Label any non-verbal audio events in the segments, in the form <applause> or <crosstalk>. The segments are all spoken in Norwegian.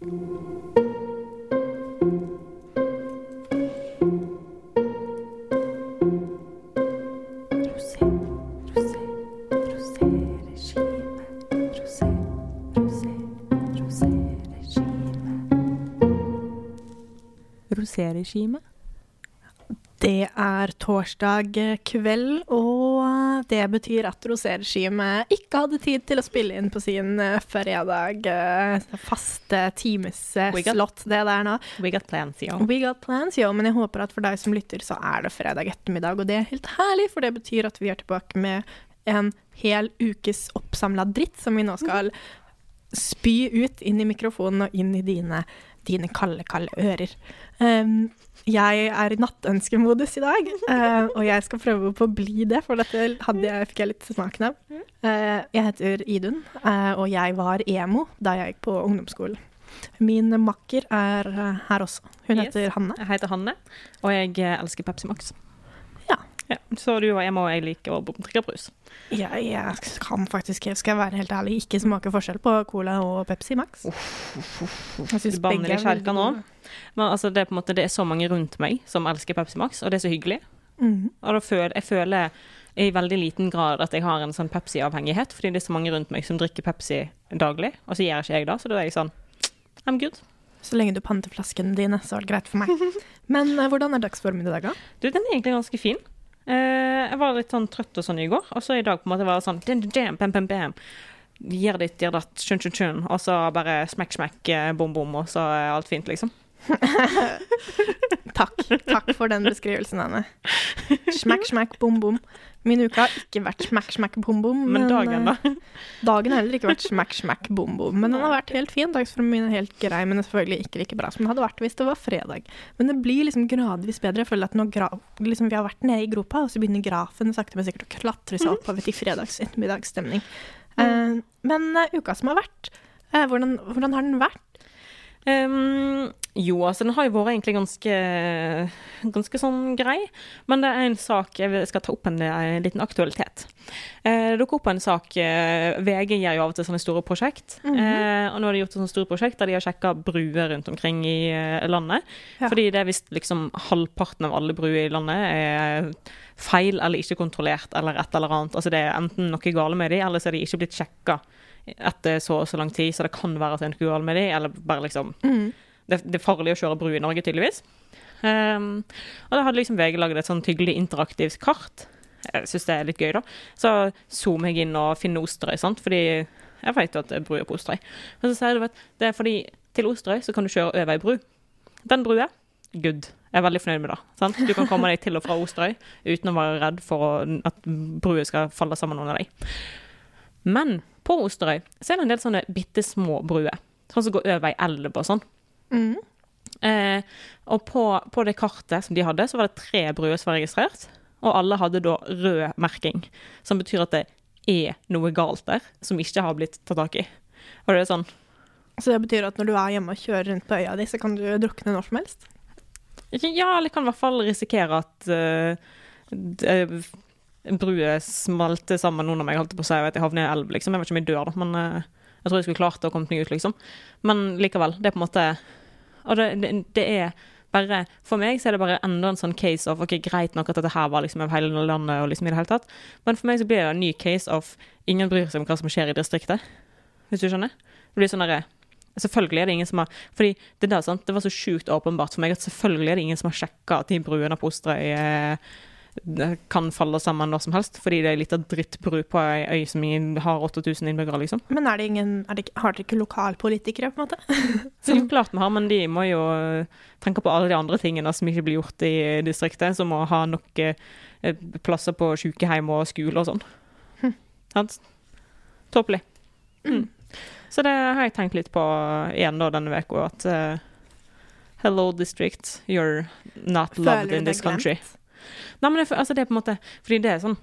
Rosé, rosé, rosé-regime. Rosé, rosé, rosé-regime. Roséregime. Det er torsdag kveld, og det betyr at roséregimet ikke hadde tid til å spille inn på sin eh, fredag. eh, Faste timeslott, det der nå. We got plans, yo. We got plans, jo, men jeg håper at for deg som lytter, så er det fredag ettermiddag, og det er helt herlig, for det betyr at vi er tilbake med en hel ukes oppsamla dritt som vi nå skal spy ut inn i mikrofonen og inn i dine, dine kalde, kalde ører. Um, jeg er i nattønskemodus i dag, uh, og jeg skal prøve på å bli det, for dette jeg, fikk jeg litt smaken av. Uh, jeg heter Idun, uh, og jeg var emo da jeg gikk på ungdomsskolen. Min makker er her også. Hun Yes. heter Hanne. Jeg heter Hanne, og jeg elsker Pepsi Max. Ja. Så du og jeg må jeg liker å drikke brus. Jeg, jeg kan faktisk, skal jeg være helt ærlig, ikke smake forskjell på Cola og Pepsi Max. Jeg banner begge er veldig nå. Men altså, det, er på en måte, det er så mange rundt meg som elsker Pepsi Max, og det er så hyggelig. Mhm. Og føler, jeg føler i veldig liten grad at jeg har en sånn Pepsi-avhengighet, fordi det er så mange rundt meg som drikker Pepsi daglig, og så gjør ikke jeg det, så da er jeg sånn I'm good. Så lenge du panter flaskene dine, så er det greit for meg. <laughs> Men eh, hvordan er dagsformen i dag, da? Du, den er egentlig ganske fin. Eh, jeg var litt sånn trøtt og sånn i går, og så i dag på en måte var det sånn din, din, bam, bam, bam. Gjør ditt, gjør datt, tjun, tjun, tjun. Og så bare smekk, smekk, eh, bom, bom, og så er alt fint, liksom. <laughs> Takk. Takk for den beskrivelsen, Anne. Smekk, smekk, bom, bom. Min uke har ikke vært smack, smack, bom, bom. Men dagen, da? eh, <laughs> Dagen har heller ikke vært smack, smack, bom, bom. Men den har vært helt fin. Dagsformen min er helt grei, men selvfølgelig ikke like bra som den hadde vært hvis det var fredag. Men det blir liksom gradvis bedre. Jeg føler at gra liksom vi har vært nede i gropa, og så begynner grafen sakte, men sikkert å klatre seg oppover til fredags ettermiddagsstemning. Eh, men uh, uka som har vært, uh, hvordan, hvordan har den vært? Ehm, jo, altså den har jo vært egentlig ganske, ganske sånn grei. Men det er en sak jeg skal ta opp en, en liten aktualitet. Eh, det dukker opp en sak eh, VG gjør jo av og til sånne store prosjekt. eh, og nå har de gjort et sånt stort prosjekt der de har sjekka bruer rundt omkring i eh, landet. Ja. Fordi det er visst liksom halvparten av alle bruer i landet er feil eller ikke kontrollert eller et eller annet. Altså det er enten noe gale med de, eller så er de ikke blitt sjekka etter så og så lang tid, så det kan være at det er noe galt med dem, eller bare liksom Mm. det, det er farlig å kjøre bru i Norge, tydeligvis. Um, og da hadde liksom VG laget et sånn hyggelig interaktivt kart. Jeg syns det er litt gøy, da. Så zoomer jeg inn og finner Osterøy, sant, fordi jeg vet jo at det er bruer på Osterøy. Men så sier du at det er fordi til Osterøy så kan du kjøre over ei bru. Den brua, good. Jeg er veldig fornøyd med det. Sant? Du kan komme deg til og fra Osterøy uten å være redd for at brua skal falle sammen under deg. Men på Osterøy så er det en del sånne bitte små bruer. Sånn som går over ei elv og sånn. Mm. Eh, og på, på det kartet som de hadde, så var det tre bruer som var registrert. Og alle hadde da rød merking, som betyr at det er noe galt der som ikke har blitt tatt tak i. Og det er sånn Så det betyr at når du er hjemme og kjører rundt på øya di, så kan du drukne når som helst? Ja, eller kan i hvert fall risikere at uh, bruer smalte sammen under meg, holdt på å si, og at jeg havner i elv, liksom. Jeg vet ikke om jeg dør, da, men eh, jeg tror jeg skulle klart å komme meg ut, liksom. Men likevel, det er på en måte Og det, det, det er bare For meg så er det bare enda en sånn case of Ok, greit nok at dette her var liksom over hele landet og liksom i det hele tatt, men for meg så blir det en ny case of ingen bryr seg om hva som skjer i distriktet. Hvis du skjønner? Det blir sånn derre Selvfølgelig er det ingen som har Fordi det der, sant, det var så sjukt åpenbart for meg at selvfølgelig er det ingen som har sjekka at de bruene på Osterøy eh, kan falle sammen når som helst, fordi det er ei lita drittbru på ei øy som har 8000 innbyggere, liksom. Men er det ingen, er det, har dere ikke lokalpolitikere, på en måte? <laughs> Så klart vi har, men de må jo eh, tenke på alle de andre tingene som ikke blir gjort i distriktet, som å ha nok eh, plasser på sykehjem og skole og sånn. Sant? Tåpelig. Mm. Så det har jeg tenkt litt på igjen da denne uka, at uh, Hello, district. You're not loved in this country. glemt? Nei, men det, altså det er på en måte Fordi det er sånn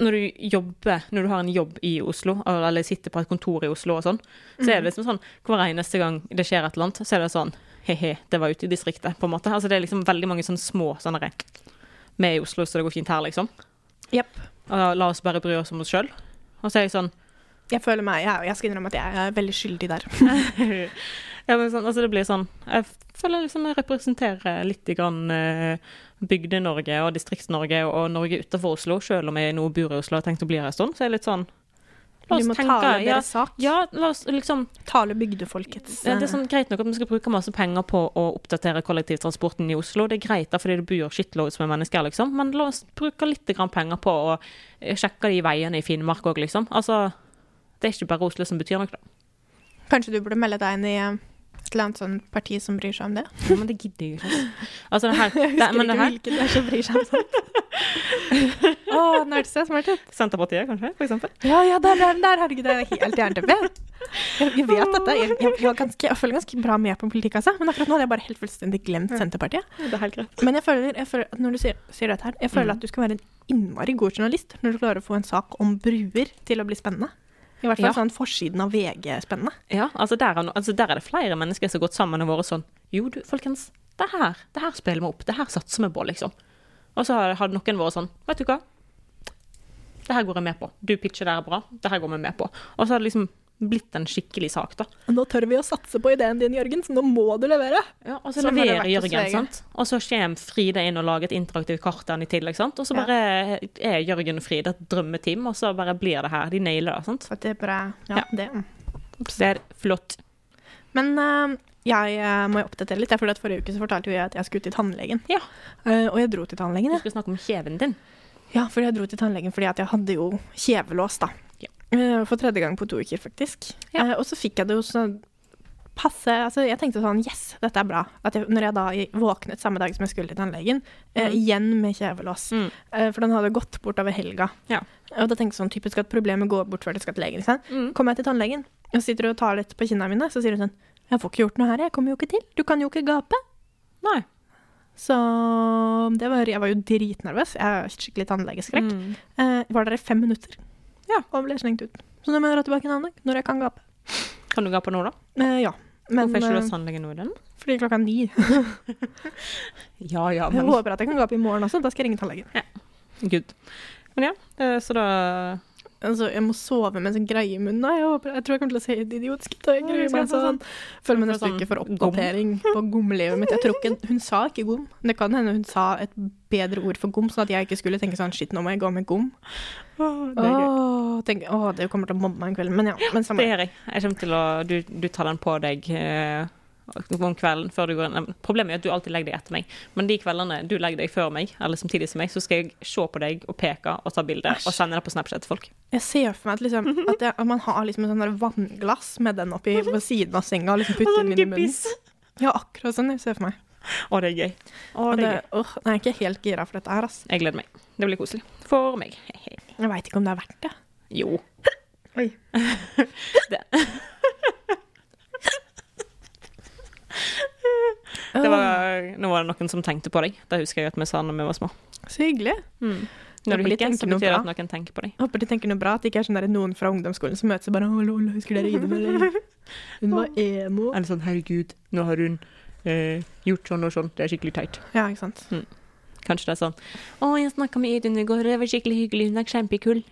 Når du jobber Når du har en jobb i Oslo, eller sitter på et kontor i Oslo og sånn, så er det liksom sånn Hver eneste gang det skjer et eller annet, så er det sånn He-he, det var ute i distriktet, på en måte. Altså det er liksom veldig mange sånne små sånne Vi er i Oslo, så det går fint her, liksom. Yep. Og la oss bare bry oss om oss sjøl. Og så er jeg sånn Jeg føler meg, jeg, jeg skal innrømme at jeg er veldig skyldig der. <laughs> ja, men sånn, altså det blir sånn Jeg føler liksom jeg representerer litt grann eh, Bygde-Norge og Distrikts-Norge og Norge utenfor Oslo, selv om jeg nå bor i Oslo og har tenkt å bli her en stund. Så er jeg litt sånn La oss tenke tale ja, deres sak. ja, la oss liksom Tale bygdefolkets Det er sånn greit nok at vi skal bruke masse penger på å oppdatere kollektivtransporten i Oslo. Det er greit da, fordi det bor shitloads med mennesker, liksom. Men la oss bruke litt grann penger på å eh, sjekke de veiene i Finnmark òg, liksom. Altså, det er ikke bare Oslo som betyr noe, da. eh, Kanskje du burde melde deg inn i eh, et eller annet sånn parti som bryr seg om det? Ja, men det gidder jeg ikke. Altså, det her, <laughs> Jeg det, husker ikke hvilket det er som bryr seg om sånt. <laughs> Å, nerdse, smart ut. Senterpartiet, kanskje, for eksempel. Ja, ja, der, der, der, herregud, det er helt jernteppe. Jeg, jeg vet dette. Jeg, jeg, jeg, ganske, jeg følger ganske bra med på politikk, altså. Men akkurat nå hadde jeg bare helt fullstendig glemt Senterpartiet. Det er helt greit. Men jeg føler, jeg føler at når du sier, sier dette her, jeg føler Mm. at du skal være en innmari god journalist når du klarer å få en sak om bruer til å bli spennende. I hvert fall Ja. sånn forsiden av VG spennende. Ja, altså der, er altså der er det flere mennesker som har gått sammen og vært sånn Jo, du, folkens, det her, det her spiller vi opp. Det her satser vi på, liksom. Og så har- noen vært sånn Vet du hva? Det her går jeg med på. Du pitcher der bra. Det her går vi med på. Og så har det liksom blitt en skikkelig sak, da. Nå tør vi å satse på ideen din, Jørgen, så nå må du levere. Ja, og så Sånn leverer Jørgen, sant. Og så kommer Frida inn og lager et interaktivt kart til han i tillegg, sant. Og så Ja. bare er Jørgen og Frida et drømmeteam, og så bare blir det her. De nailer det, sant. Så det er bra. Ja, Ja. det. Det er flott. Men uh, jeg eh, må jo oppdatere litt. For at Forrige uke så fortalte jeg at jeg skulle til tannlegen. Ja. Uh, og jeg dro til tannlegen. Ja. Du skulle snakke om kjeven din. Ja, fordi jeg dro til tannlegen fordi at jeg hadde jo kjevelås, da. Eh, For tredje gang på to uker, faktisk. Ja. Eh, Og så fikk jeg det jo sånn passe Altså, jeg tenkte sånn Yes, dette er bra. At jeg, når jeg da våknet samme dag som jeg skulle til tannlegen, eh, Mm. igjen med kjevelås. Mm. Eh, For den hadde gått bort over helga. Ja. Og da tenkte jeg sånn typisk at problemet går bort før det skal til legen. Mm. Kommer jeg til tannlegen og sitter og tar litt på kinna mine, så sier hun sånn Jeg får ikke gjort noe her, jeg kommer jo ikke til. Du kan jo ikke gape. Nei. Så det var, jeg var jo dritnervøs. Jeg har skikkelig tannlegeskrekk. Mm. Eh, var der i fem minutter. Ja. Og ble slengt ut. Så nå må jeg dra tilbake en annen dag, når jeg kan gape. Kan du gape nå, da? Eh, ja. Men Hvorfor er ikke du eh, hos tannlegen nå i den? fordi klokka er ni. <laughs> Ja, ja, Jeg håper at jeg kan gape i morgen også. Da skal jeg ringe tannlegen. Good. Men ja, eh, så da Altså, jeg må sove med en sånn greie i munnen. Jeg, håper, jeg tror jeg kommer til å se helt idiotisk ut. Jeg gruer meg få sånn. Føler meg nesten neste sånn uke for gom. oppdatering på gomlivet mitt. Jeg tror ikke, Hun sa ikke gom. Det kan hende hun sa et bedre ord for gom, sånn at jeg ikke skulle tenke sånn Shit, nå må jeg gå med gom. Det er gøy. Tenk, åh, det kommer til å mobbe meg en kveld. Men ja, men samme Det gjør jeg. Jeg kommer til å Du, du tar den på deg eh, om kvelden før du går inn. Problemet er at du alltid legger deg etter meg, men de kveldene du legger deg før meg, eller samtidig som meg, så skal jeg se på deg og peke og ta bilde og sende det på Snapchat til folk. Jeg ser for meg at, liksom, at, jeg, at man har liksom et sånn vannglass med den oppi på siden av senga og liksom putter den inn i munnen. Ja, akkurat sånn jeg ser for meg. Å, det er gøy. Å, det det, er gøy. åh, jeg er ikke helt gira for dette her, ass. Jeg gleder meg. Det blir koselig. For meg. Jeg veit ikke om det er verdt det. Jo. Oi. <laughs> <laughs> Det, det var, nå var det noen som tenkte på deg. Det husker jeg at vi sa når vi var små. Så hyggelig. Mm. Når du hikker, så betyr det at noen tenker på deg. Håper de tenker noe bra, at det ikke er sånn der noen fra ungdomsskolen som møtes og bare 'Å, lol, husker dere Ida?' eller <laughs> 'Hun var emo'. Eller sånn 'herregud, nå har hun eh, gjort sånn og sånn'. Det er skikkelig teit. Ja, ikke sant. Kanskje det er sånn 'Å, jeg snakka med Idun i går, det var skikkelig hyggelig, hun er kjempekul'.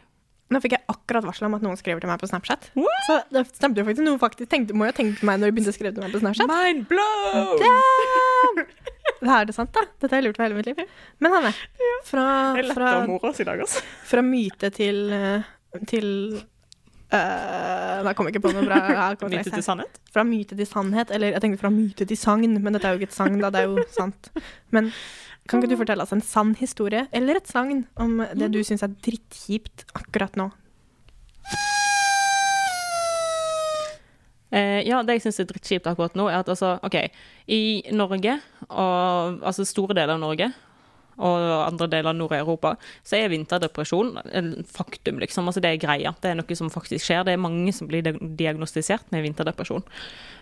Nå fikk jeg akkurat varsel om at noen skriver til meg på Snapchat. What? Så det stemte jo faktisk. Noen faktisk tenkte, må jo ha tenkt på meg når de begynte å skrive til meg på Snapchat. Mind blown! Damn! Det <laughs> er det sant, da. Dette har jeg lurt på hele mitt liv. Men Hanne, fra, fra, altså. fra myte til eh, til øh, Nei, jeg kom ikke på noe bra. Jeg <laughs> Myte til sannhet. Fra myte til sannhet. Eller jeg tenkte fra myte til sagn, men dette er jo ikke et sagn, da. Det er jo sant. Men kan ikke du fortelle oss en sann historie, eller et sagn, om det du syns er drittkjipt akkurat nå? Eh, ja, det jeg syns er drittkjipt akkurat nå, er at altså, OK, i Norge, og altså store deler av Norge, og andre deler av Nord-Europa, så er vinterdepresjon en faktum, liksom. Altså, det er greia. Det er noe som faktisk skjer. Det er mange som blir diagnostisert med vinterdepresjon.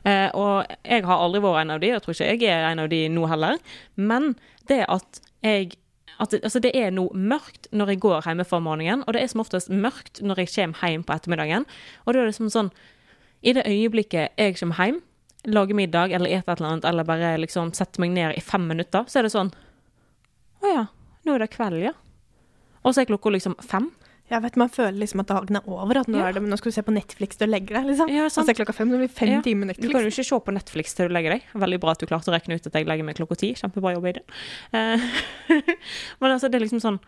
Eh, og jeg har aldri vært en av de, og jeg tror ikke jeg er en av de nå heller. Men det at jeg at det, altså det er noe mørkt når jeg går hjemme fra morgenen, og det er som oftest mørkt når jeg kommer hjem på ettermiddagen. Og da er det som sånn I det øyeblikket jeg kommer hjem, lager middag eller et eller annet, eller bare liksom setter meg ned i fem minutter, så er det sånn Å ja, nå er det kveld, ja. Og så er klokka liksom fem. Jeg vet, Man føler liksom at dagen er over. At nå, Ja. er det, nå skal du se på Netflix til å legge deg. liksom. Ja, sant. Og så er klokka fem, det blir fem Ja. timer Du kan jo ikke se på Netflix til du legger deg. Veldig bra at du klarte å regne ut at jeg legger meg klokka ti. Kjempebra jobb i det. Eh, <laughs> Men altså, det er liksom sånn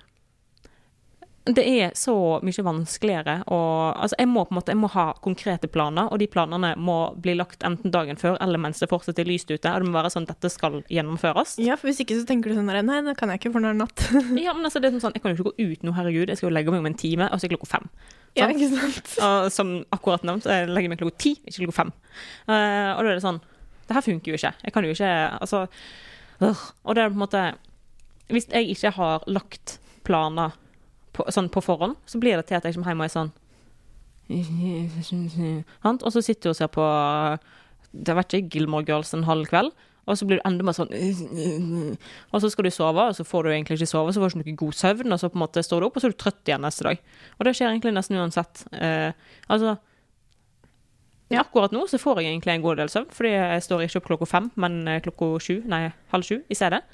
Det er så mye vanskeligere å Altså, jeg må på en måte Jeg må ha konkrete planer, og de planene må bli lagt enten dagen før eller mens det fortsatt er lyst ute. Og det må være sånn dette skal gjennomføres. Ja, for Hvis ikke så tenker du sånn Nei, det kan jeg ikke, for nå er det natt. <laughs> Ja, men altså, det er sånn, Jeg kan jo ikke gå ut nå, herregud. Jeg skal jo legge meg om en time, og så er klokka fem. ja, ikke sant? Og som akkurat nevnt, jeg legger meg klokka ti, ikke klokka fem. Uh, og da er det sånn Det her funker jo ikke. Jeg kan jo ikke Altså øh. Og det er på en måte Hvis jeg ikke har lagt planer på, sånn på forhånd, så blir det til at jeg kommer hjem og er sånn? Og så sitter du og ser på Det vet ikke, Gilmore Girls en halv kveld. Og så blir du enda mer sånn Og så skal du sove, og så får du egentlig ikke sove, så får du ikke noe god søvn, og så på en måte står du opp, og så er du trøtt igjen neste dag. Og det skjer egentlig nesten uansett. Eh, altså Akkurat nå så får jeg egentlig en god del søvn, fordi jeg står ikke opp klokka fem, men eh, klokka sju, nei, halv sju i stedet.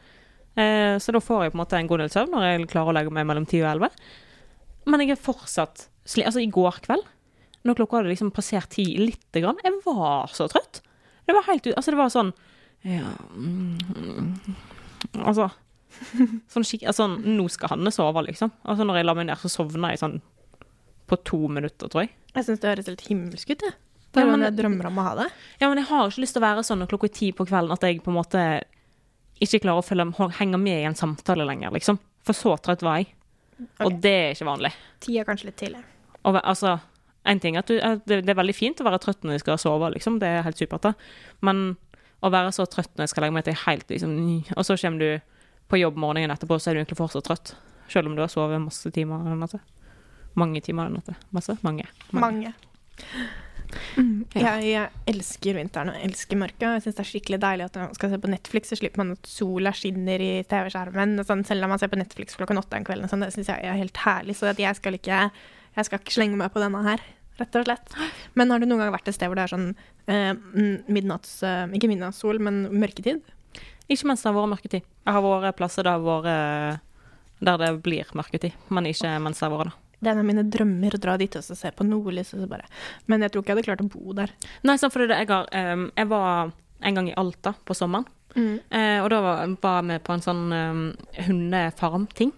Eh, så da får jeg på en måte en god del søvn når jeg klarer å legge meg mellom ti og elleve. Men jeg er fortsatt sli Altså, i går kveld, når klokka hadde liksom passert ti lite grann, jeg var så trøtt. Det var helt ut Altså, det var sånn Ja mm, Altså <laughs> Sånn skikk... Altså, nå skal Hanne sove, liksom. Altså, når jeg la meg ned, så sovna jeg sånn på to minutter, tror jeg. Jeg syns det høres helt himmelsk ut. jeg. Det er Ja, men- jeg drømmer om å ha det. Ja, men jeg har ikke lyst til å være sånn når klokka er ti på kvelden at jeg på en måte ikke klarer å følge, henge med i en samtale lenger, liksom. For så trøtt var jeg. Og det er ikke vanlig. Tida kanskje litt tidlig. Og, altså, en ting er at du, at det, det er veldig fint å være trøtt når du skal sove, liksom. Det er helt supert, da. Men å være så trøtt når jeg skal legge meg til helt liksom Og så kommer du på jobb morgenen etterpå, så er du egentlig fortsatt trøtt. Selv om du har sovet masse timer den natta. Mange timer den natta. Masse? Mange. Mange. Mm. Ja. Jeg, jeg elsker vinteren og jeg elsker mørket. Jeg syns det er skikkelig deilig at man skal se på Netflix, så slipper man at sola skinner i TV-skjermen. Sånn, selv om man ser på Netflix klokken åtte en kveld. Sånn, det syns jeg er helt herlig. Så jeg skal ikke jeg skal ikke slenge meg på denne her, rett og slett. Men har du noen gang vært et sted hvor det er sånn eh, midnatts... Eh, ikke midnattssol, men mørketid? Ikke mens det har vært mørketid. Jeg har vært plasser der, eh, der det blir mørketid, men ikke mens det har vært det. Det er en av mine drømmer å dra dit og se på nordlys. Men jeg tror ikke jeg hadde klart å bo der. Nei, sant, for jeg, har, um, jeg var en gang i Alta på sommeren, eh, og da var var med på en sånn um, hundefarm-ting.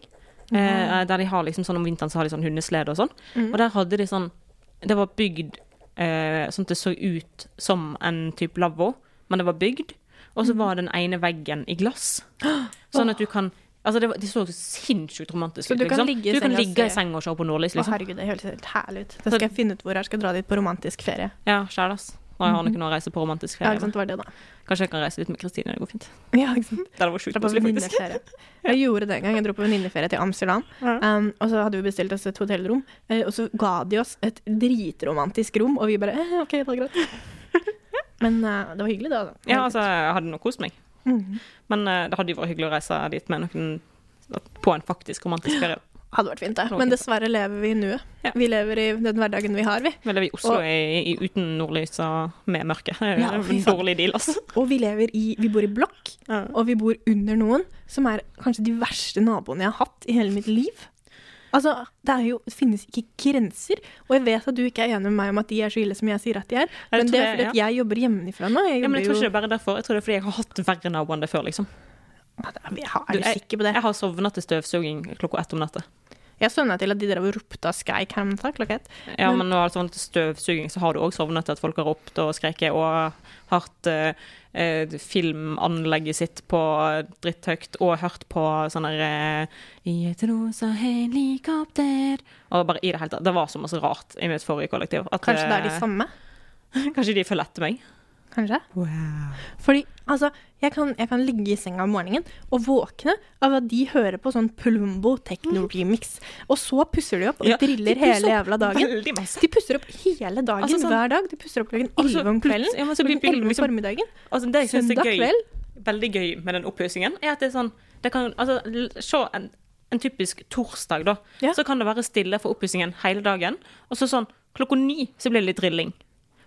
Eh, der de har liksom sånn om vinteren så har de sånn hundeslede og sånn. Og der hadde de sånn Det var bygd uh, sånn at det så ut som en type lavvo, men det var bygd. Og så var den ene veggen i glass. <gasps> Sånn at du kan Altså, det, var, det så sinnssykt romantisk Så ut. du kan liksom. ligge i du kan ligge i se- senga og se på nordlys, Å, liksom. herregud, det høres helt herlig ut. Da skal jeg finne ut hvor jeg skal dra dit på romantisk ferie. Ja, sjæl, ass. Når jeg ikke noe å reise på romantisk Ja, ikke sant, det var det da. Kanskje jeg kan reise litt med Kristine, det går fint. <laughs> Ja, ikke sant. Det var sjukt koselig, faktisk. Jeg gjorde det en gang. Jeg dro på venninneferie til Amsterdam. Um, og så hadde vi bestilt oss et hotellrom, eh, og så ga de oss et dritromantisk rom, og vi bare eh, OK, det er greit. <laughs> Men uh, det var hyggelig, da. Ja, altså, jeg hadde nok kost meg. Mhm. Men uh, det hadde jo vært hyggelig å reise dit med noen på en faktisk romantisk ferie. Hadde vært fint, det. Men dessverre lever vi i nuet. Ja. Vi lever i den hverdagen vi har, vi. Vi lever i Oslo Og- i, i, uten nordlys og med mørke. Det er Ja, en dårlig deal, altså. Og vi lever i Vi bor i blokk, og vi bor under noen som er kanskje de verste naboene jeg har hatt i hele mitt liv. Altså, det, er jo, det finnes ikke grenser. Og jeg vet at du ikke er enig med meg om at de er så ille som jeg sier at de er. Ja, det Men det er jeg, fordi at jeg jobber hjemmefra nå. Jeg, Ja, men jeg tror ikke det er bare derfor. Jeg tror det er fordi jeg har hatt verre naboer enn det før, liksom. Jeg Er Du, sikker på det? Jeg har sovna til støvsuging klokka ett om natta. Jeg sovna til at de drev og ropte og skreik her om natta klokka ett. Ja, Men- når nå er det sånn støvsuging så har du òg sovnet til at folk har ropt og skreket og hatt eh, eh, filmanlegget sitt på dritthøyt og hørt på sånn derre eh, I et rosa helikopter Og bare i det hele tatt. Det var så masse rart i mitt forrige kollektiv. At, Kanskje det er de eh, samme? <laughs> Kanskje de følger etter meg. Kanskje? Wow. Fordi altså, jeg kan, jeg kan ligge i senga om morgenen og våkne av at de hører på sånn Plumbo techno-remix. <laughs> Og så pusser de opp og Ja, driller hele jævla dagen. De pusser opp hele dagen, Altså, sånn- hver dag. De pusser opp klokken Og så 11 om kvelden, ja, så klokken begynner 11 om liksom- formiddagen, Altså, det jeg synes er gøy, kveld. veldig gøy med den oppussingen, er at det er sånn det kan, altså, Se en, en typisk torsdag, da. Ja. Så kan det være stille for oppussingen hele dagen. Og så sånn klokka ni så blir det litt drilling.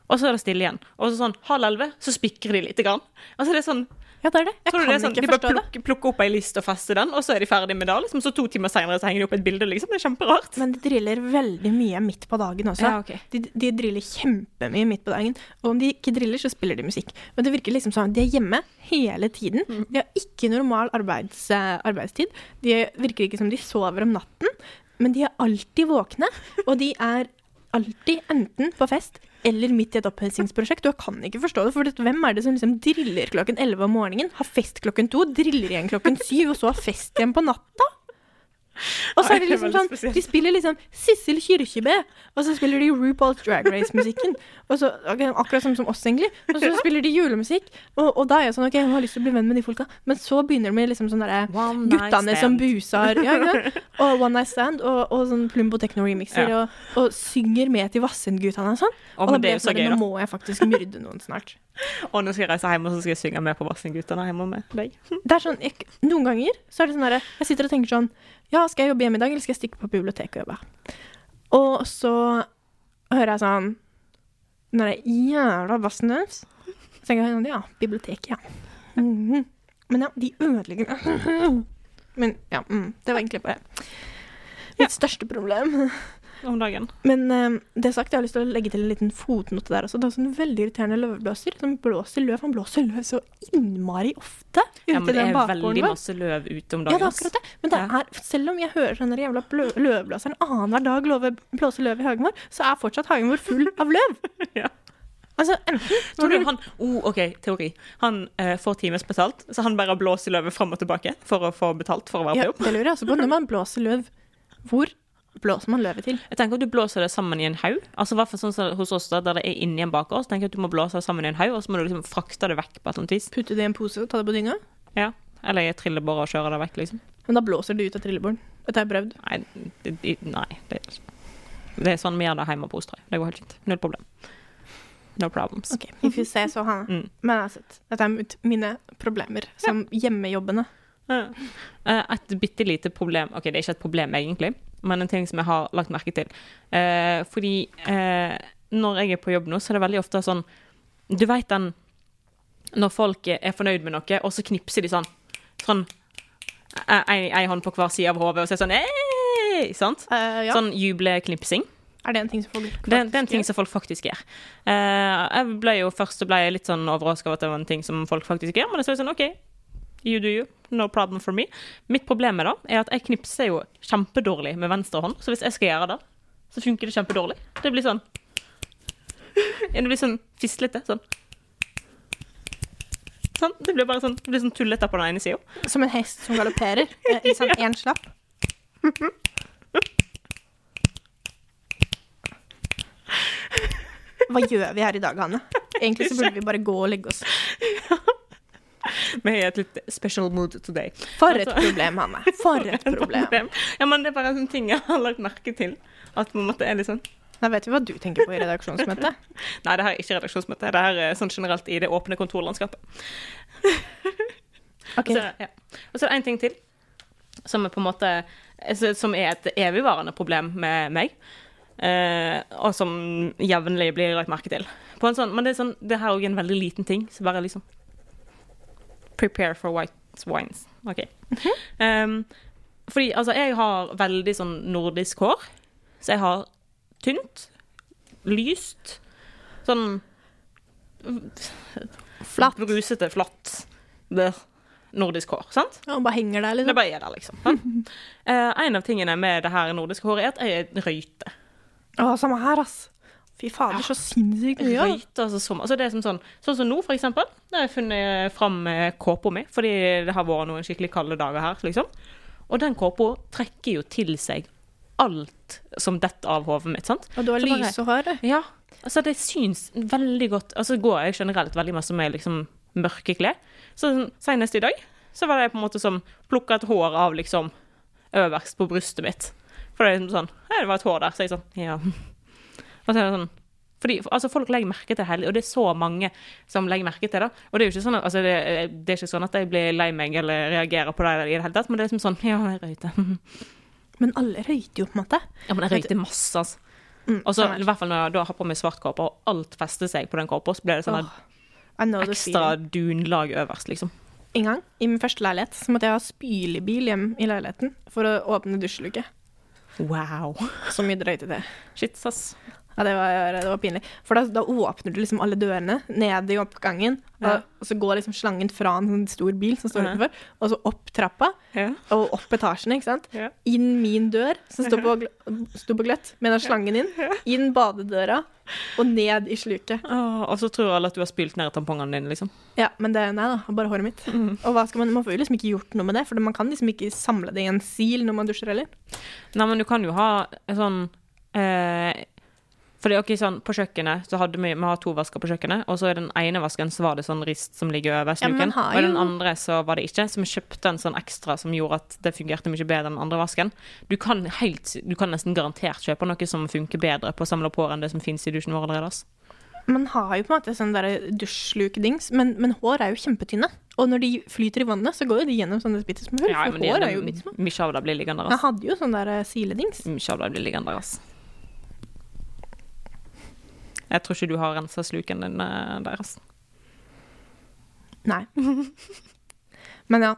Og så er det stille igjen. Og så sånn halv elleve så spikrer de lite grann. Altså det er sånn Ja, det er det. Jeg kan det er sånn, ikke De bare plukker, plukker opp ei liste og fester den, og så er de ferdig med det. Liksom. Så to timer seinere henger de opp et bilde, liksom. Det er kjemperart. Men de driller veldig mye midt på dagen også. Ja, okay. de, de driller kjempemye midt på dagen. Og om de ikke driller, så spiller de musikk. Men det virker liksom sånn, de er hjemme hele tiden. Mm. De har ikke normal arbeids, eh, arbeidstid. De virker ikke som de sover om natten, men de er alltid våkne. Og de er alltid enten på fest eller midt i et opphøstingsprosjekt. Og jeg kan ikke forstå det, for hvem er det som liksom driller klokken 11 om morgenen, har fest klokken to, driller igjen klokken syv, og så har fest igjen på natta? Og så er det liksom sånn, de spiller liksom Sissel Kyrkjebø, og så spiller de RuPaul's Drag Race-musikken. <laughs> Så, akkurat som, som oss, egentlig. Og så spiller de julemusikk. Og, og da er jeg sånn, OK, jeg har lyst til å bli venn med de folka. Men så begynner det med liksom sånn derre Guttene som buser. Ja, ja. <laughs> Og One Night Stand og, og sånn Plumbo Techno-remixer. Ja. Og, og synger med til Vassendgutane og sånn. Å, Og da blir er jeg sånn, nå må jeg faktisk myrde noen snart. <laughs> Og nå skal jeg reise hjem og så skal jeg synge med på Vassendgutane hjemme med deg. Det er sånn, jeg, Noen ganger så er det sånn derre Jeg sitter og tenker sånn Ja, skal jeg jobbe hjemme i dag, eller skal jeg stikke på biblioteket og jobbe? Og så hører jeg sånn Når det er jævla bassen deres. Så tenker jeg sånn Ja, biblioteket, ja. Mhm. Men ja, de ødelegger <laughs> Men ja, mm, det var egentlig bare mitt største problem. Om dagen. Men uh, det sagt, jeg har lyst til å legge til en liten fotnote der også. Det er også en veldig irriterende løvblåser som blåser løv. Han blåser løv så innmari ofte Ja, men det er veldig masse løv ute om Ja, det dagen. er akkurat det. Men det er, selv om jeg hører den jævla løvblåseren annenhver dag love, blåse løv i hagen vår, så er fortsatt hagen vår full av løv. <laughs> Ja. Altså, enten Tror du han oh, OK, teori. Han eh, får times betalt, så han bare blåser løvet fram og tilbake for å få betalt for å være på jobb. Det lurer jeg også på. Når man blåser løv, hvor blåser man løvet til? Jeg tenker at du blåser det sammen i en haug. Altså hvert sånn hos oss da, der det er inni en baker. Så tenker jeg at du må blåse det sammen i en haug, og så må du liksom frakte det vekk på et eller annet vis. Putte det i en pose og ta det på dynga? Ja. Eller i et trillebår og kjøre det vekk, liksom. Men da blåser det ut av trillebåren. Dette har jeg prøvd. Nei, det, nei det, det er sånn vi gjør det hjemme på Osterøy. Det går helt fint. Null problem. No problems. Ok, if you say so, Hanne. Mm. Men altså, dette er mine problemer som hjemmejobbene. Ja. Eh, Et bitte lite problem OK, det er ikke et problem egentlig, men en ting som jeg har lagt merke til. Eh, fordi eh, når jeg er på jobb nå, så er det veldig ofte sånn Du veit den Når folk er fornøyd med noe, og så knipser de sånn Sånn Ei hånd på hver side av hodet, og så er det sånn Ei! Sant? Uh, ja. Sånn jubleknipsing. Er det en ting som folk faktisk Det, det er en ting som folk faktisk gjør. Uh, jeg ble jo først ble jeg litt sånn overraska over at det var en ting som folk faktisk gjør, men så er det sånn OK, you do you, no problem for me. Mitt problem er da, er at jeg knipser jo kjempedårlig med venstre hånd, så hvis jeg skal gjøre det, så funker det kjempedårlig. Det blir sånn Det blir sånn fislete. Sånn. Sånn. Det blir bare sånn, det blir sånn tullete på den ene sida. Som en hest som galopperer. eh, I sånn én slapp. <laughs> Hva gjør vi her i dag, Hanne? Egentlig så burde vi bare gå og legge oss. <laughs> Vi er et litt special mood today. For et problem, Hanne. For et <laughs> problem. Ja, men det er bare en sånn ting jeg har lagt merke til. At på en måte er litt sånn Da vet vi hva du tenker på i redaksjonsmøte. <laughs> Nei, det her er ikke redaksjonsmøte. Det her er sånn generelt i det åpne kontorlandskapet. Ok, Og så, ja. og så er det en ting til, som er på en måte altså, Som er et evigvarende problem med meg. Eh, og som jevnlig blir lagt merke til. På en sånn, men det er sånn, det her er òg en veldig liten ting. Så bare liksom Prepare for white wines. OK. um, fordi altså, jeg har veldig sånn nordisk hår. Så jeg har tynt, lyst, sånn Flatt. Brusete, flatt nordisk hår. sant? Og bare henger der, Det liksom. bare er der, liksom. <laughs> Eh, en av tingene med det her nordiske håret er at jeg er røyte. Å, samme her, ass. Fy fader, så sinnssykt mye. Ja. Røyte, altså, som, altså det er som sånn, sånn som nå, for eksempel. Da har jeg funnet fram eh, kåpa mi, fordi det har vært noen skikkelig kalde dager her, liksom. Og den kåpa trekker jo til seg alt som detter av hodet mitt, sant? Og du har lys og lyse hår. du. Ja, altså det syns veldig godt Altså går jeg generelt veldig masse med liksom mørke klær. Så senest i dag så var det på en måte som plukka et hår av liksom øverst på brystet mitt. For det er liksom sånn det var et hår der. Så jeg sånn Ja. Og så det sånn fordi, altså Folk legger merke til det hele, og det er så mange som legger merke til det. Og det er jo ikke sånn at, altså det, det er ikke sånn at jeg blir lei meg eller reagerer på det i det hele tatt, men det er liksom sånn <laughs> Ja, jeg røyter. Men alle røyter jo, på en måte. Ja, men jeg røyter masse, altså. Mm, Og så i hvert fall når jeg da har på meg svart kåpe, og alt fester seg på den kåpa, så blir det sånn oh, ekstra dunlag øverst, liksom. en gang, i min første leilighet, så måtte jeg ha spylebil hjem i leiligheten for å åpne dusjluke. Wow. Så mye drøyt i det. Shit, ass. Ja, det var, det var pinlig. For da, da åpner du liksom alle dørene ned i oppgangen, Ja. og, og så går liksom slangen fra en sånn stor bil som står Ja. utenfor, og så opp trappa, Ja. og opp etasjene, ikke sant? Inn min dør, som står på, på gløtt, med den slangen inn, inn badedøra, og ned i sluket. Åh, og så tror alle at du har spylt ned tampongene dine, liksom. Ja, men det, nei da, bare håret mitt. Og hva skal man, man får jo liksom ikke gjort noe med det, for man kan liksom ikke samle det i en sil når man dusjer heller. Nei, men du kan jo ha sånn eh, For det er sånn, på kjøkkenet så hadde vi, vi har to vasker på kjøkkenet, og så i den ene vasken så var det sånn rist som ligger over Ja, sluken, og i den andre så var det ikke, så vi kjøpte en sånn ekstra som gjorde at det fungerte mye bedre enn den andre vasken. Du kan, helt, du kan nesten garantert kjøpe noe som funker bedre på å samle hår enn det som finnes i dusjen vår allerede. Man har jo på en måte sånn der dusjlukdings, men, men hår er jo kjempetynne. Og når de flyter i vannet, så går jo de gjennom sånne bitte små hull, Ja, for men hår er jo bitte små. mye av det blir liggende der. Jeg hadde jo sånn der eh, siledings. Mye av det blir liggende der, ass. Jeg tror ikke du har rensa sluken din deres. der, ass. Nei. <laughs> Men ja.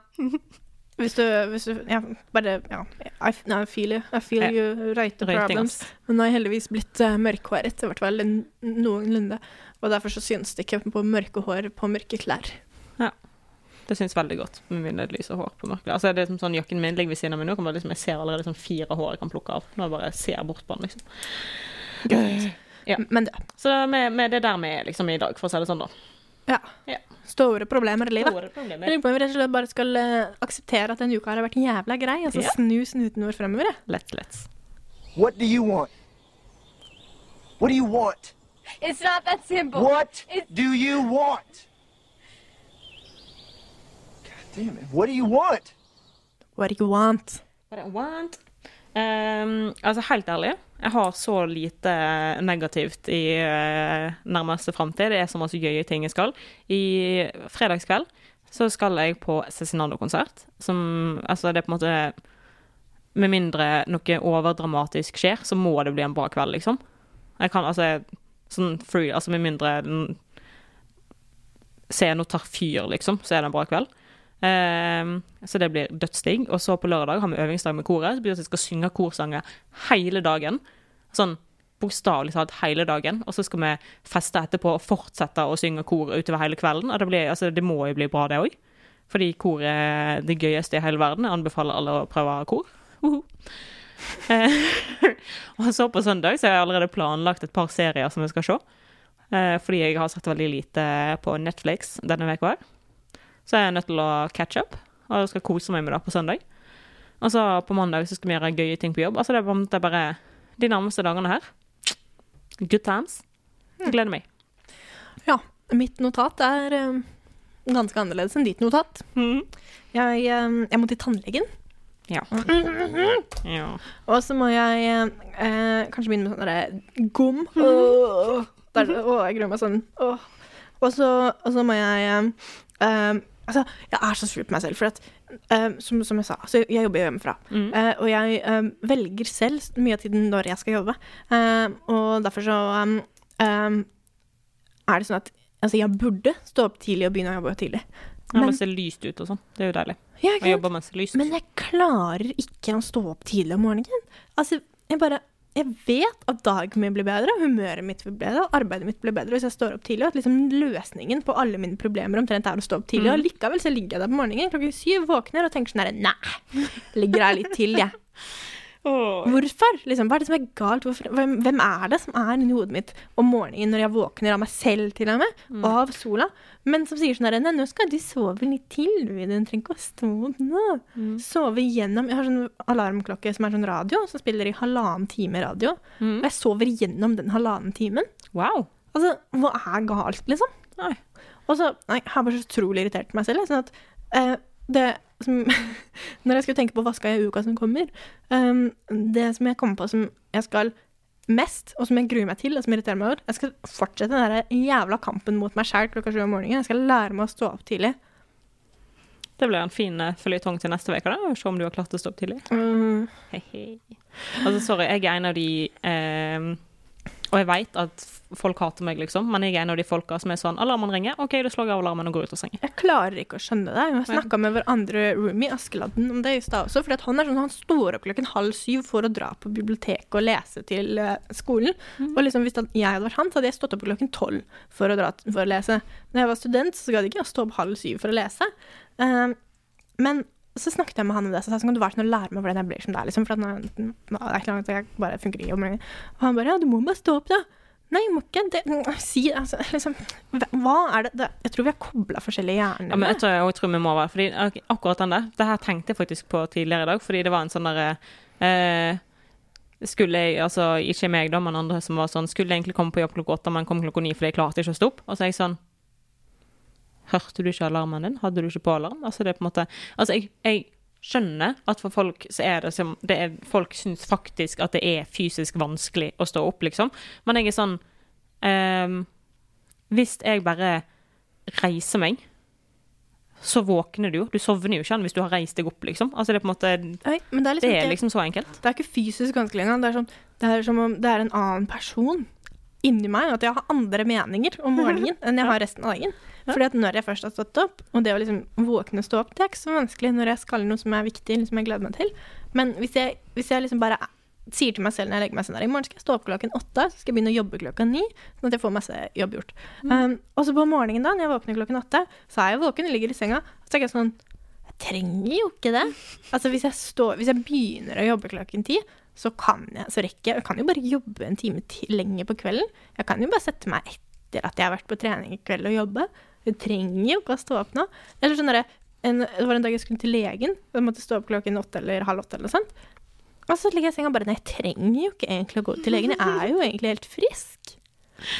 Hvis du, hvis du ja, bare Ja. I, no, I feel you. I feel you right the problems. Men nå har jeg heldigvis blitt uh, mørkhåret, i hvert fall noenlunde. Og derfor så synes det ikke på mørke hår på mørke klær. Ja. Det syns veldig godt med mine lyse hår på mørket. Altså, det er som sånn, Jakken min ligger ved siden av meg nå. Kan bare liksom, jeg ser allerede liksom, fire hår jeg kan plukke av. Når jeg bare ser bort på den, liksom. Ja. Men det, Så med, med det der vi er liksom i dag, for å si det sånn, da. ja. Ja. Store problemer i livet. Store Jeg problemer. lurer på om vi rett og slett bare skal eh, akseptere at denne uka har vært jævla grei, og så Ja. snu snuten vår fremover. Let's, lett. What do you want? What do you want? It's not that simple. What It's... do you want? God damn it. What do you want? What do you want? What I want. Um, altså, helt ærlig, jeg har så lite negativt i eh, nærmeste framtid. Det er så masse gøye ting jeg skal. I fredagskveld så skal jeg på Cezinando-konsert. Som Altså, det er på en måte Med mindre noe overdramatisk skjer, så må det bli en bra kveld, liksom. Jeg kan altså Sånn free Altså med mindre den- scenen tar fyr, liksom, så er det en bra kveld. Ehm, så det blir dødsdigg. Og så på lørdag har vi øvingsdag med koret. Så betyr det at vi skal synge korsanger hele dagen. Sånn bokstavelig talt hele dagen. Og så skal vi feste etterpå og fortsette å synge kor utover hele kvelden. Og det, blir, altså, det må jo bli bra, det òg. Fordi kor er det gøyeste i hele verden. Jeg anbefaler alle å prøve kor. Uh -huh. <laughs> og så på søndag så har jeg allerede planlagt et par serier som vi skal se. Eh, fordi jeg har sett veldig lite på Netflix denne uka Så er jeg nødt til å catch up, og jeg skal kose meg med det på søndag. Og så på mandag så skal vi gjøre gøye ting på jobb. Altså det er bare, bare de nærmeste dagene her. Good times. Jeg gleder meg. Ja, mitt notat er eh, ganske annerledes enn ditt notat. Jeg, eh, jeg må til tannlegen, Ja. ja. og så må jeg eh, kanskje begynne med sånn derre gom. Åh, der, åh, jeg gruer meg sånn. Åh. Og, så, må jeg eh, eh, Altså, jeg er så sur på meg selv, for at eh, som, som jeg sa, altså, jeg jobber hjemmefra. Mm. Uh, og jeg um, velger selv mye av tiden når jeg skal jobbe. Uh, og derfor så um, um, er det sånn at altså, jeg burde stå opp tidlig og begynne å jobbe tidlig. Ja, Men- mens det ser lyst ut og sånn. Det er jo deilig. Ja, Å jobbe mens det er lyst. Men jeg klarer ikke å stå opp tidlig om morgenen. Altså, jeg bare Jeg vet at dagen min blir bedre, humøret mitt blir bedre, arbeidet mitt blir bedre hvis jeg står opp tidlig, og at liksom løsningen på alle mine problemer omtrent er å stå opp tidlig. Og likevel så ligger jeg der på morgenen klokken syv, våkner og tenker sånn herre Nei, ligger her litt til, jeg. Hvorfor? Liksom, hva er det som er galt? Hvorfor? Hvem, er det som er inni hodet mitt om morgenen når jeg våkner av meg selv, til og med, og av sola, men som sier sånn herre nå skal du sove litt til, du. Trenger ikke å stå nå. Sove gjennom Jeg har sånn alarmklokke som er sånn radio, som spiller i halvannen time radio. Og jeg sover gjennom den halvannen timen. Wow. Altså, hva er galt, liksom? Nei. Og så Nei, jeg har bare så utrolig irritert meg selv. Sånn at eh, det som <laughs> Når jeg skulle tenke på hva skal jeg i uka som kommer um, Det som jeg kommer på som jeg skal mest, og som jeg gruer meg til, og som irriterer meg over Jeg skal fortsette den der jævla kampen mot meg sjæl klokka sju om morgenen. Jeg skal lære meg å stå opp tidlig. Det blir en fin uh, føljetong til neste uke, da. Se om du har klart å stå opp tidlig. Mm, Hei, hei. Altså, sorry, jeg er en av de eh, Og jeg veit at folk hater meg, liksom, men jeg er en av de folka som er sånn Alarmen ringer, OK, da slår jeg av alarmen og går ut av sengen. Jeg klarer ikke å skjønne det. Vi har snakka med vår andre roomie, Askeladden, om det i stad også. For han er sånn, han står opp klokken halv syv for å dra på biblioteket og lese til skolen. skolen. Og liksom, hvis jeg hadde vært han, så hadde jeg stått opp klokken tolv for å, dra, for å lese. Når jeg var student, så gadd ikke jeg stå opp halv syv for å lese. Eh, men så snakket jeg med han om det, så sa sånn, du være sånn å lære meg hvordan jeg blir som deg, liksom. For nå, nå, det er ikke langt, jeg bare funker ikke. Og han bare, ja, du må bare stå opp da. Nei, jeg må ikke det. <laughs> Si, altså, liksom, hva er det, det Jeg tror vi har kobla forskjellige hjerner. Ja, men jeg tror, jeg tror vi må være Fordi akkurat den der, det her tenkte jeg faktisk på tidligere i dag, fordi det var en sånn derre eh, Skulle jeg, altså ikke meg, da, men andre som var sånn Skulle jeg egentlig komme på jobb klokka åtte, men kom klokka ni fordi jeg klarte ikke å stå opp? Og så er jeg sånn Hørte du ikke alarmen din? Hadde du ikke på alarm? Altså, det er på en måte Altså, jeg, jeg skjønner at for folk så er det som det er, Folk syns faktisk at det er fysisk vanskelig å stå opp, liksom. Men jeg er sånn um, Hvis jeg bare reiser meg så våkner du jo. Du sovner jo ikke hvis du har reist deg opp, liksom. Altså, det er på en måte Oi, det er liksom Det er liksom så enkelt. Det er ikke fysisk vanskelig engang. Det er, sånn, det er som om det er en annen person inni meg. At jeg har andre meninger om morgenen enn jeg har resten av dagen. Fordi at når jeg først har stått opp, og det å liksom våkne og stå opp, det er ikke så vanskelig når jeg skal noe som er viktig, eller som jeg gleder meg til. Men hvis jeg, hvis jeg liksom bare sier til meg selv når jeg legger meg sånn I morgen skal jeg stå opp klokken åtte, så skal jeg begynne å jobbe klokka ni, sånn at jeg får masse jobb gjort. Um, og så på morgenen da, når jeg våkner klokken åtte, så er jeg våken, ligger i senga, og så tenker jeg sånn Jeg trenger jo ikke det. <laughs> Altså hvis jeg, står, hvis jeg begynner å jobbe klokken ti, så kan jeg, så rekker jeg Jeg kan jo bare jobbe en time til lenger på kvelden. Jeg kan jo bare sette meg etter at jeg har vært på trening i kveld og jobbe. Jeg trenger jo ikke å stå opp nå. Eller sånn derre en, Det var en dag jeg skulle til legen. Jeg måtte stå opp klokken åtte eller halv åtte eller noe sånt. Og så ligger jeg i senga bare Nei, jeg trenger jo ikke egentlig å gå til legen. Jeg er jo egentlig helt frisk.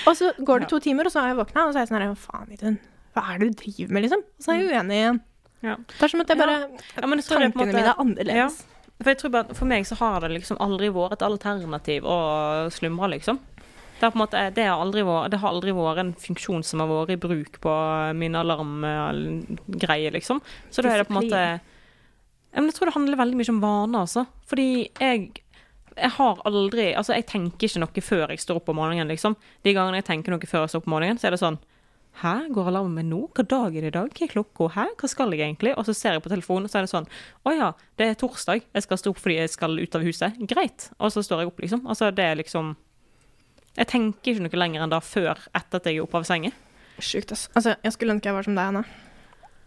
Og så går det to timer, og så har jeg våkna, og så er jeg sånn her faen, Idun? Hva er det du driver med, liksom? Og så er jeg uenig igjen. Ja. Det er som at jeg bare Ja, en Tankene måte- mine er annerledes. For jeg tror bare, for meg så har det liksom aldri vært et alternativ å slumre, liksom. Det har, måte, det, har aldri vært, det har aldri vært en funksjon som har vært i bruk på min alarmgreie, liksom. Så da er det på en måte Jeg tror det handler veldig mye om vaner, altså. Fordi jeg jeg har aldri Altså, jeg tenker ikke noe før jeg står opp om morgenen, liksom. De gangene jeg tenker noe før jeg står opp om morgenen, så er det sånn Hæ, går alarmen min nå? Hva dag er det i dag? Hva er klokka? Hæ, hva skal jeg egentlig? Og så ser jeg på telefonen, og så er det sånn Å ja, det er torsdag. Jeg skal stå opp fordi jeg skal ut av huset. Greit. Og så står jeg opp, liksom. Altså, det er liksom Jeg tenker ikke noe lenger enn da før etter at jeg er oppe av senga. Sjukt, altså. altså. Jeg skulle ønske jeg var som deg, Anna.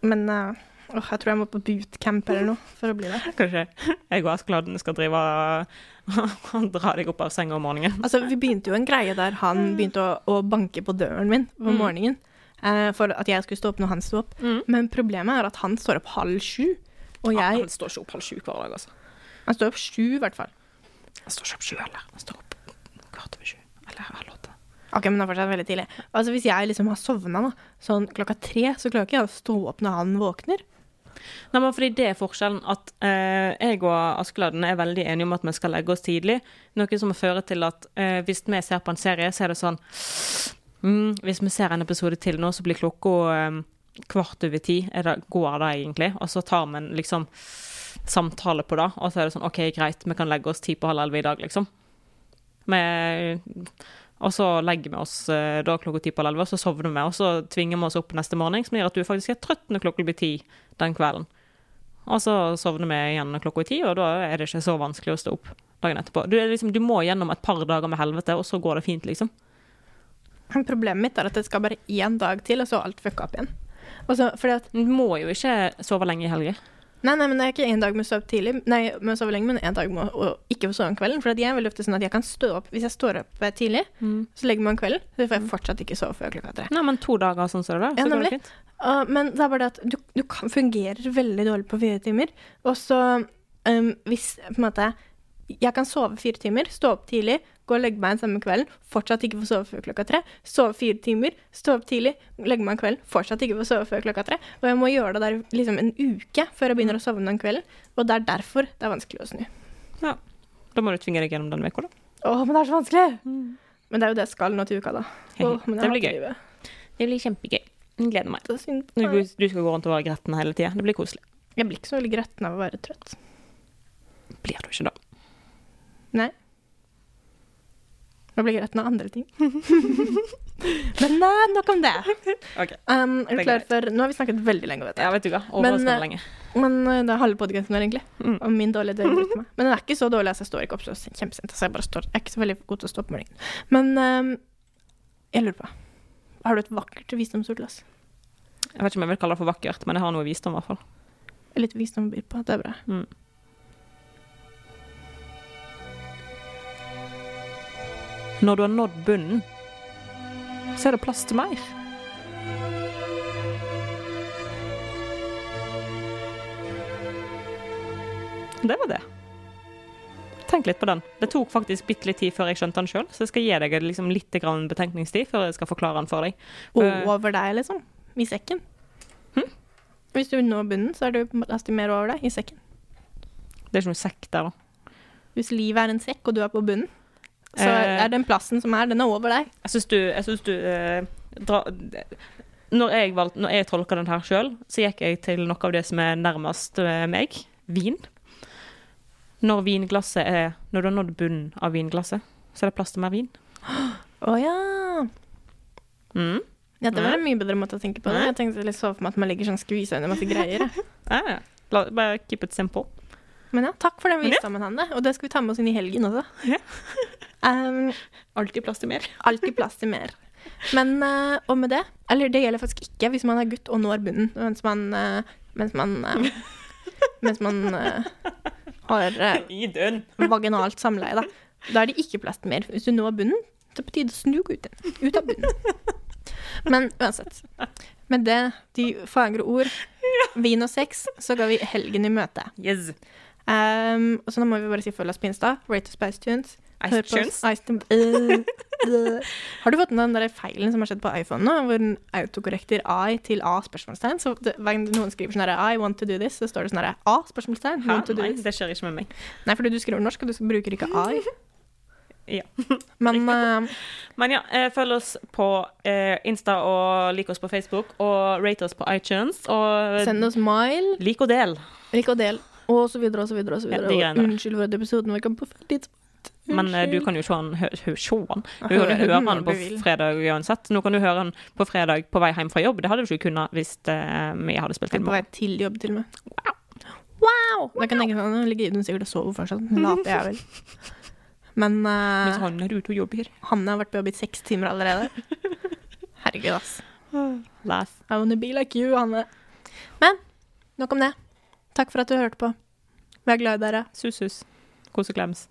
Men uh, åh, jeg tror jeg må på bootcamp eller noe for å bli det. <laughs> Kanskje jeg og Askeladden skal drive og <laughs> dra deg opp av senga om morgenen. Altså, vi begynte jo en greie der han begynte å, å banke på døren min på Mm. Eh, for at jeg skulle stå opp når han sto opp. Mm. Men problemet er at han står opp halv sju. Og jeg han står ikke opp halv sju hver dag, altså. Han står opp sju, i hvert fall. Han står ikke opp sju heller. Han står opp kvart over sju. Eller halv åtte. Ok, men det er fortsatt veldig tidlig. Altså, Hvis jeg liksom har sovna sånn klokka tre, så klarer ikke jeg å stå opp når han våkner. Nei, men fordi det er forskjellen at eh, jeg og Askeladden er veldig enige om at vi skal legge oss tidlig. Noe som fører til at eh, hvis vi ser på en serie, så er det sånn mm, Hvis vi ser en episode til nå, så blir klokka um, kvart over ti. Det, går det egentlig? Og så tar vi en liksom samtale på det, og så er det sånn OK, greit, vi kan legge oss ti på halv elleve i dag, liksom. Vi, og så legger vi oss eh, da klokka ti på elleve, så sovner vi, og så tvinger vi oss opp neste morgen, som gjør at du faktisk er trøtt når klokka blir ti den kvelden. Og så sovner vi igjen når klokka ti, og da er det ikke så vanskelig å stå opp dagen etterpå. Du, liksom, du må gjennom et par dager med helvete, og så går det fint, liksom. Problemet mitt er at det skal bare én dag til, og så er alt fucka opp igjen. Også, Du må jo ikke sove lenge i helger. nei, nei, men det er ikke én dag med å sove tidlig, nei, med å sove lenge, men én dag med å ikke få sove om kvelden. For jeg er veldig ofte sånn at jeg kan stå opp Hvis jeg står opp tidlig, tidlig, så legger man kvelden, så får jeg fortsatt ikke sove før klokka tre. Nei, men to dager sånn som det da, Ja, så går det fint. Uh, men det er bare det at du, du kan, fungerer veldig dårlig på fire timer. Og så um, hvis på en måte Jeg kan sove fire timer, stå opp tidlig, gå og legge meg den samme kvelden, fortsatt ikke få sove før klokka tre. Sove fire timer, stå opp tidlig, legge meg en kveld, fortsatt ikke få sove før klokka tre. Og jeg må gjøre det der liksom en uke før jeg begynner å sovne den kvelden. Og det er derfor det er vanskelig å snu. Ja. Da må du tvinge deg gjennom den uka, da. Å, men det er så vanskelig! Men det er jo det jeg skal nå til uka, da. Åh, men jeg Det blir gøy. livet. Det blir kjempegøy. Gleder meg. Det Du, du skal gå rundt og være gretten hele tida. Det blir koselig. Jeg blir ikke så veldig gretten av å være trøtt. Blir du ikke da? Nei. Nå blir det greit med andre ting. <laughs> Men nei, nok om det. Ok. Um, er du klar for Nå har vi snakket veldig lenge, vet Ja, jeg. vet du hva. Men, Overraskende eh, lenge. Men uh, det er halve podkasten vår, egentlig. Mm. Og min dårlige døgnrytme. <laughs> Men den er ikke så dårlig så jeg står ikke opp så kjempesent. Altså jeg bare står Jeg er ikke så veldig god til å stå opp om morgenen. Men um, jeg lurer på Har du et vakkert visdomsord til oss? Jeg vet ikke om jeg vil kalle det for vakkert, men jeg har noe visdom, i hvert fall. Litt visdom å by på. Det er bra. Mm. Når du har nådd bunnen, så er det plass til mer. Det var det. Tenk litt på den. Det tok faktisk bitte litt tid før jeg skjønte den sjøl, så jeg skal gi deg liksom litt betenkningstid før jeg skal forklare den for deg. Over deg, liksom. I sekken. Hm? Hvis du når bunnen, så er det plass til mer over deg i sekken. Det er ikke noe sekk der, da. Hvis livet er en sekk, og du er på bunnen, så Eh. er den plassen som er, den er over deg. Jeg syns du, jeg synes du eh, dra, når, jeg når jeg tolka den her sjøl, så gikk jeg til noe av det som er nærmest eh, meg. Vin. Når vinglasset er Når du har nådd bunnen av vinglasset, så er det plass til mer vin. Å ja. Mm. Ja, det var en mye bedre måte å tenke på det. Jeg tenkte litt så for meg at man legger sånn skvisa under masse greier. <laughs> Ja, ja. La, bare keep it simple. Men ja, takk for den visdommen, Hanne. Og det skal vi ta med oss inn i helgen også. Ja. <laughs> Um, Alltid plass til mer. <laughs> alltid plass til mer. Men uh, og med det Eller det gjelder faktisk ikke hvis man er gutt og når bunnen, mens man uh, Mens man uh, Mens man har I vaginalt samleie, da. Da er det ikke plass til mer. Hvis du når bunnen, så betyr det å snu ut. Ut av bunnen. Men uansett. Med det, de fagre ord, vin og sex, så ga vi helgen i møte. Yes. Um, og så nå må vi bare si følg oss på Insta. Rate us Spice Tunes. Øh, <laughs> øh. Har du fått den der feilen som har skjedd på iPhone nå, hvor den autokorrekter I til A? spørsmålstegn? Så det, noen skriver sånn her I want to do this, så står det sånn her A? spørsmålstegn. Hæ? To do Nei, this. det skjer ikke med meg. Nei, fordi du skriver norsk, og du bruker ikke I. <laughs> Ja. <laughs> Men uh, Men ja, eh, følg oss på uh, Insta og lik oss på Facebook, og rate oss på iTunes, og send oss mail, lik og del. lik og del, og så videre og så videre. Og så videre. Ja, og unnskyld for at episoden var ikke på feil tidspunkt. Men eh, du kan jo se han, hø, se. Du kan høre han på fredag uansett. Nå kan du høre han på fredag på vei hjem fra jobb. Det hadde du ikke kunnet hvis eh, vi hadde spilt inn på vei til jobb, til og med. Wow! Da kan jeg tenke sånn, ligger Idun sikkert og sover fortsatt. Later <laughs> jeg vel. Men Mens uh, han er ute og jobber. Hanne har vært på jobb i seks timer allerede. Herregud, ass. <sighs> Laugh. I wanna be like you, Hanne. Men nok om det. Takk for at du hørte på. Vi er glad i dere. Sus-sus. Koseklems.